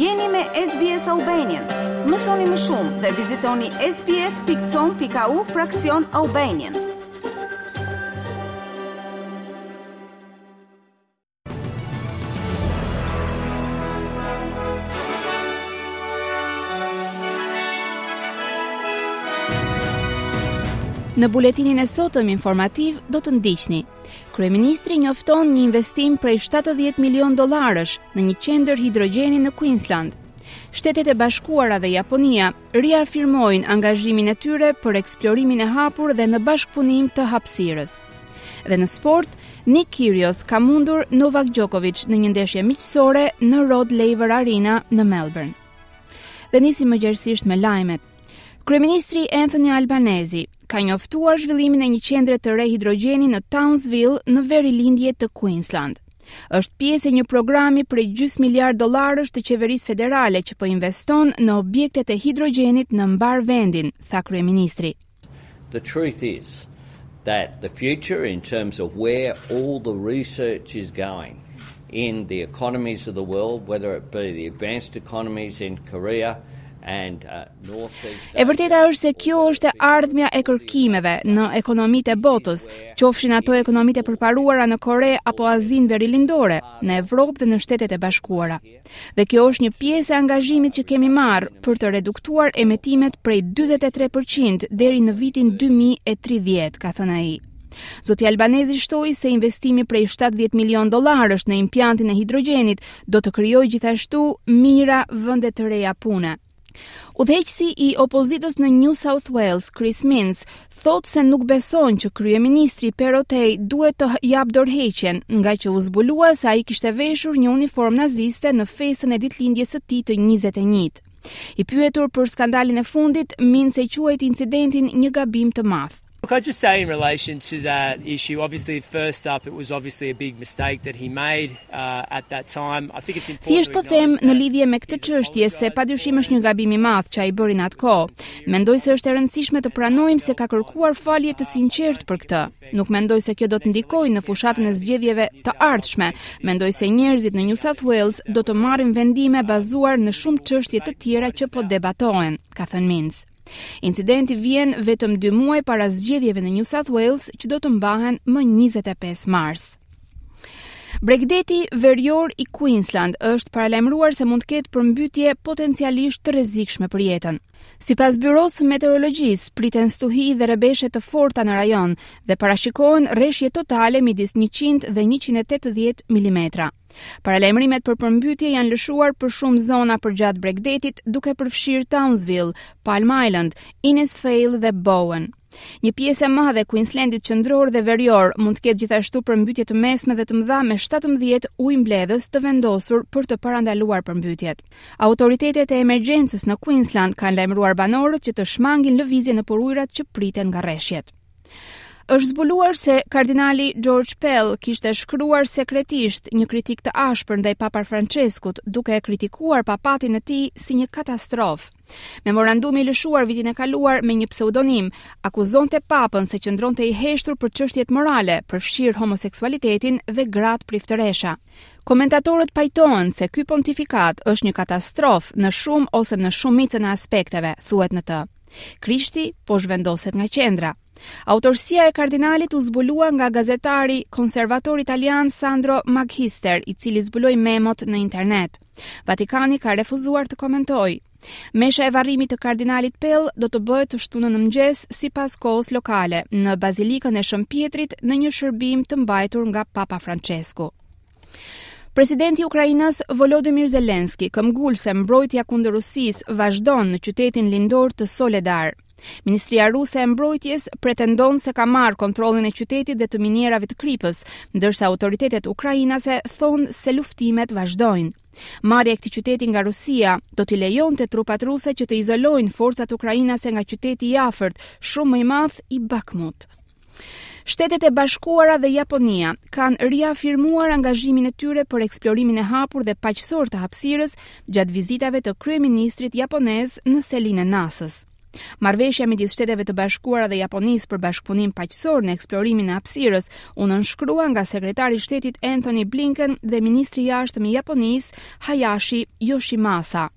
Jeni me SBS Albanian. Mësoni më shumë dhe vizitoni sbs.com.au fraksion Albanian. Në buletinin e sotëm informativ do të ndiqni. Kryeministri njofton një investim prej 70 milion dollarësh në një qendër hidrogjeni në Queensland. Shtetet e Bashkuara dhe Japonia riafirmojnë angazhimin e tyre për eksplorimin e hapur dhe në bashkëpunim të hapësirës. Dhe në sport, Nick Kyrgios ka mundur Novak Djokovic në një ndeshje miqësore në Rod Laver Arena në Melbourne. Dhe nisim gjerësisht me lajmet. Kryeministri Anthony Albanese ka njoftuar zhvillimin e një qendre të re hidrogjeni në Townsville në verilindje të Queensland. Është pjesë e një programi prej gjysmë miliard dollarësh të qeverisë federale që po investon në objektet e hidrogjenit në mbarë vendin, tha kryeministri. The truth is that the future in terms of where all the research is going in the economies of the world, whether it be the advanced economies in Korea and uh, E vërteta është se kjo është e ardhmja e kërkimeve në ekonomitë e botës, qofshin ato ekonomitë e përparuara në Kore apo Azinë Verilindore, në Evropë dhe në Shtetet e Bashkuara. Dhe kjo është një pjesë e angazhimit që kemi marrë për të reduktuar emetimet prej 43% deri në vitin 2030, ka thënë ai. Zoti Albanese shtoi se investimi prej 70 milion dollarësh në impiantin e hidrogjenit do të krijojë gjithashtu mijëra vende të reja pune. Udhëheqësi i opozitës në New South Wales, Chris Minns, thotë se nuk beson që kryeministri Perrottet duhet të japë dorëheqjen, ngaqë u zbulua se ai kishte veshur një uniformë naziste në festën e ditëlindjes së tij të 21-të. I pyetur për skandalin e fundit, Minns e quajti incidentin një gabim të madh. Look I just say in relation to that issue obviously first up it was obviously a big mistake that he made uh, at that time I think it's important Thjesht po them në lidhje me këtë çështje se padyshim është një gabim i madh që ai bëri në atë kohë. Mendoj se është e rëndësishme të pranojmë se ka kërkuar falje të sinqertë për këtë. Nuk mendoj se kjo do të ndikojë në fushatën e zgjedhjeve të ardhshme. Mendoj se njerëzit në New South Wales do të marrin vendime bazuar në shumë çështje të tjera që po debatohen, ka thënë Minns. Incidenti vjen vetëm dy muaj para zgjedhjeve në New South Wales që do të mbahen më 25 mars. Bregdeti verior i Queensland është paralajmëruar se mund të ketë përmbytje potencialisht të rrezikshme për jetën. Sipas Byrosë së Meteorologjisë, priten stuhi dhe rrebeshe të forta në rajon dhe parashikohen reshje totale midis 100 dhe 180 mm. Paralajmërimet për përmbytje janë lëshuar për shumë zona përgjatë bregdetit, duke përfshirë Townsville, Palm Island, Innisfail dhe Bowen. Një pjesë e madhe e Queenslandit qendror dhe verior mund të ketë gjithashtu përmbytje të mesme dhe të mëdha me 17 ujëmbledhës të vendosur për të parandaluar përmbytjet. Autoritetet e emergjencës në Queensland kanë lajmëruar banorët që të shmangin lëvizjen nëpër ujërat që priten nga reshjet. Është zbuluar se kardinali George Pell kishte shkruar sekretisht një kritikë të ashpër ndaj Papa Franceskut, duke e kritikuar papatin e tij si një katastrofë. Memorandumi i lëshuar vitin e kaluar me një pseudonim akuzonte papën se qëndronte i heshtur për çështjet morale, përfshirë homoseksualitetin dhe gratë priftëresha. Komentatorët pajtohen se ky pontifikat është një katastrofë në shumë ose në shumicën e aspekteve, thuhet në të. Krishti po zhvendoset nga qendra. Autorësia e kardinalit u zbulua nga gazetari konservator italian Sandro Magister, i cili zbuloi memot në internet. Vatikani ka refuzuar të komentojë. Mesha e varrimit të kardinalit Pell do të bëhet të shtunën në mëngjes sipas kohës lokale në Bazilikën e Shën Pjetrit në një shërbim të mbajtur nga Papa Francesku. Presidenti i Ukrainës Volodymyr Zelensky këmbgul se mbrojtja kundër Rusisë vazhdon në qytetin lindor të Soledar. Ministria ruse e Mbrojtjes pretendon se ka marrë kontrollin e qytetit dhe të minierave të kripës, ndërsa autoritetet ukrainase thonë se luftimet vazhdojnë. Marrja e këtij qyteti nga Rusia do t'i lejonte trupat ruse që të izolojnë forcat ukrainase nga qyteti i afërt, shumë më i madh i Bakhmut. Shtetet e Bashkuara dhe Japonia kanë riafirmuar angazhimin e tyre për eksplorimin e hapur dhe paqësor të hapësirës gjatë vizitave të kryeministrit japonez në selinë e NASA-s. Marrëveshja midis Shteteve të Bashkuara dhe Japonisë për bashkëpunim paqësor në eksplorimin e hapësirës u nënshkrua nga sekretari i shtetit Antony Blinken dhe ministri i jashtëm i Japonisë, Hayashi Yoshimasa.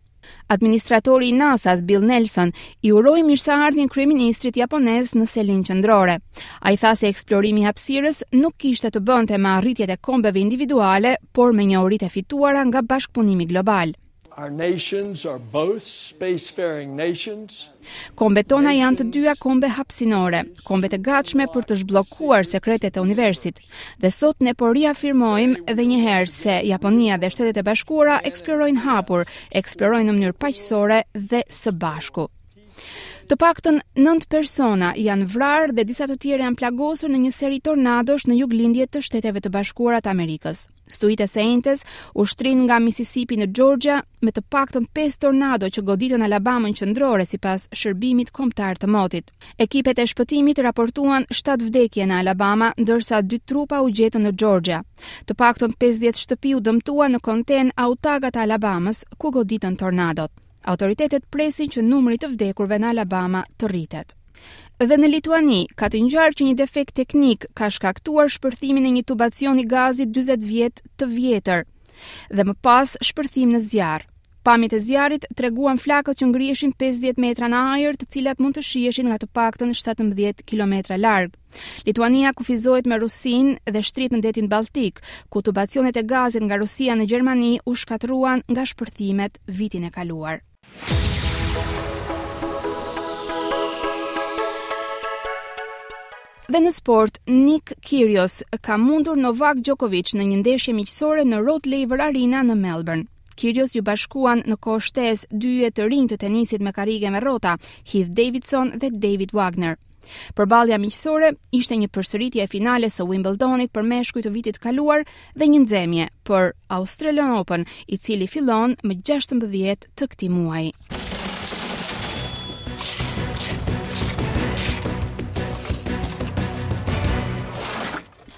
Administratori i NASA-s, Bill Nelson, i uroi mirëseardhjen kryeministrit japonez në selinë qendrore. Ai tha se eksplorimi i hapësirës nuk kishte të bënte me arritjet e kombeve individuale, por me njohuritë e fituara nga bashkëpunimi global. Kombet tona janë të dyja kombe hapësinore, kombe të gatshme për të zhbllokuar sekretet e universit. Dhe sot ne po riafirmojmë edhe një herë se Japonia dhe Shtetet e Bashkuara eksplorojnë hapur, eksplorojnë në mënyrë paqësore dhe së bashku. Të paktën 9 persona janë vrarë dhe disa të tjerë janë plagosur në një seri tornadosh në juglindje të Shteteve të Bashkuara të Amerikës. Stuhitë e së enjtes u shtrinë nga Mississippi në Georgia me të paktën 5 tornado që goditën Alabamën qendrore sipas shërbimit kombëtar të motit. Ekipet e shpëtimit raportuan 7 vdekje në Alabama, ndërsa 2 trupa u gjetën në Georgia. Të paktën 50 shtëpi u dëmtuan në kontenë Autaga të Alabamës, ku goditën tornadot. Autoritetet presin që numri i të vdekurve në Alabama të rritet. Dhe në Lituani, ka të ngjarë që një defekt teknik ka shkaktuar shpërthimin e një tubacioni gazi 40 vjet të vjetër dhe më pas shpërthim në zjarr. Pamjet e zjarrit treguan flakët që ngriheshin 50 metra në ajër, të cilat mund të shiheshin nga të paktën 17 kilometra larg. Lituania kufizohet me Rusinë dhe shtrihet në detin Baltik, ku tubacionet e gazit nga Rusia në Gjermani u shkatërruan nga shpërthimet vitin e kaluar. Dhe në sport, Nick Kyrgios ka mundur Novak Djokovic në një ndeshje miqësore në Rod Laver Arena në Melbourne. Kyrgios iu bashkuan në kohë shtesë dy yje të rinj të tenisit me karrige me rrota, Heath Davidson dhe David Wagner. Përballja miqësore ishte një përsëritje e finales së Wimbledonit për meshkuj të vitit të kaluar dhe një nxehje për Australian Open, i cili fillon më 16 të këtij muaji.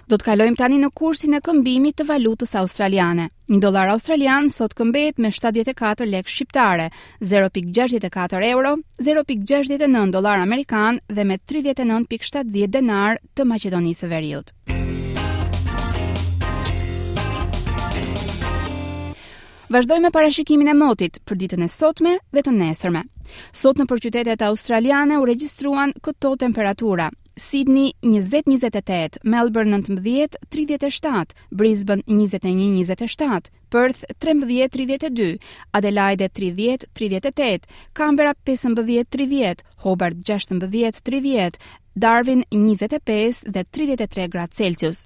Do të kalojmë tani në kursin e këmbimit të valutës australiane. Një dollar australian sot këmbehet me 74 lekë shqiptare, 0.64 euro, 0.69 dollar amerikan dhe me 39.70 denarë të Maqedonisë së Veriut. Vazhdojmë me parashikimin e motit për ditën e sotme dhe të nesërme. Sot nëpër qytetet australiane u regjistruan këto temperatura, Sydney njëzet njëzet e tetë, Melbourne nëntëmbëdhjetë tridhjetë e shtatë, Brisbane njëzet e një njëzet e shtatë, Perth trembëdhjetë tridhjetë e dy, Adelaide tridhjetë tridhjetë e tetë, Canberra pesëmbëdhjetë tridhjetë, Hobart gjashtëmbëdhjetë tridhjetë, Darwin njëzet e pesë dhe tridhjetë e tre gradë Celsius.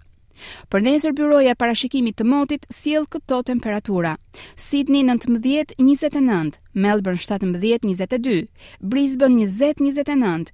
Për nesër byroja e parashikimit të motit sjell këto temperatura. Sydney 19-29, Melbourne 17-22, Brisbane 20-29,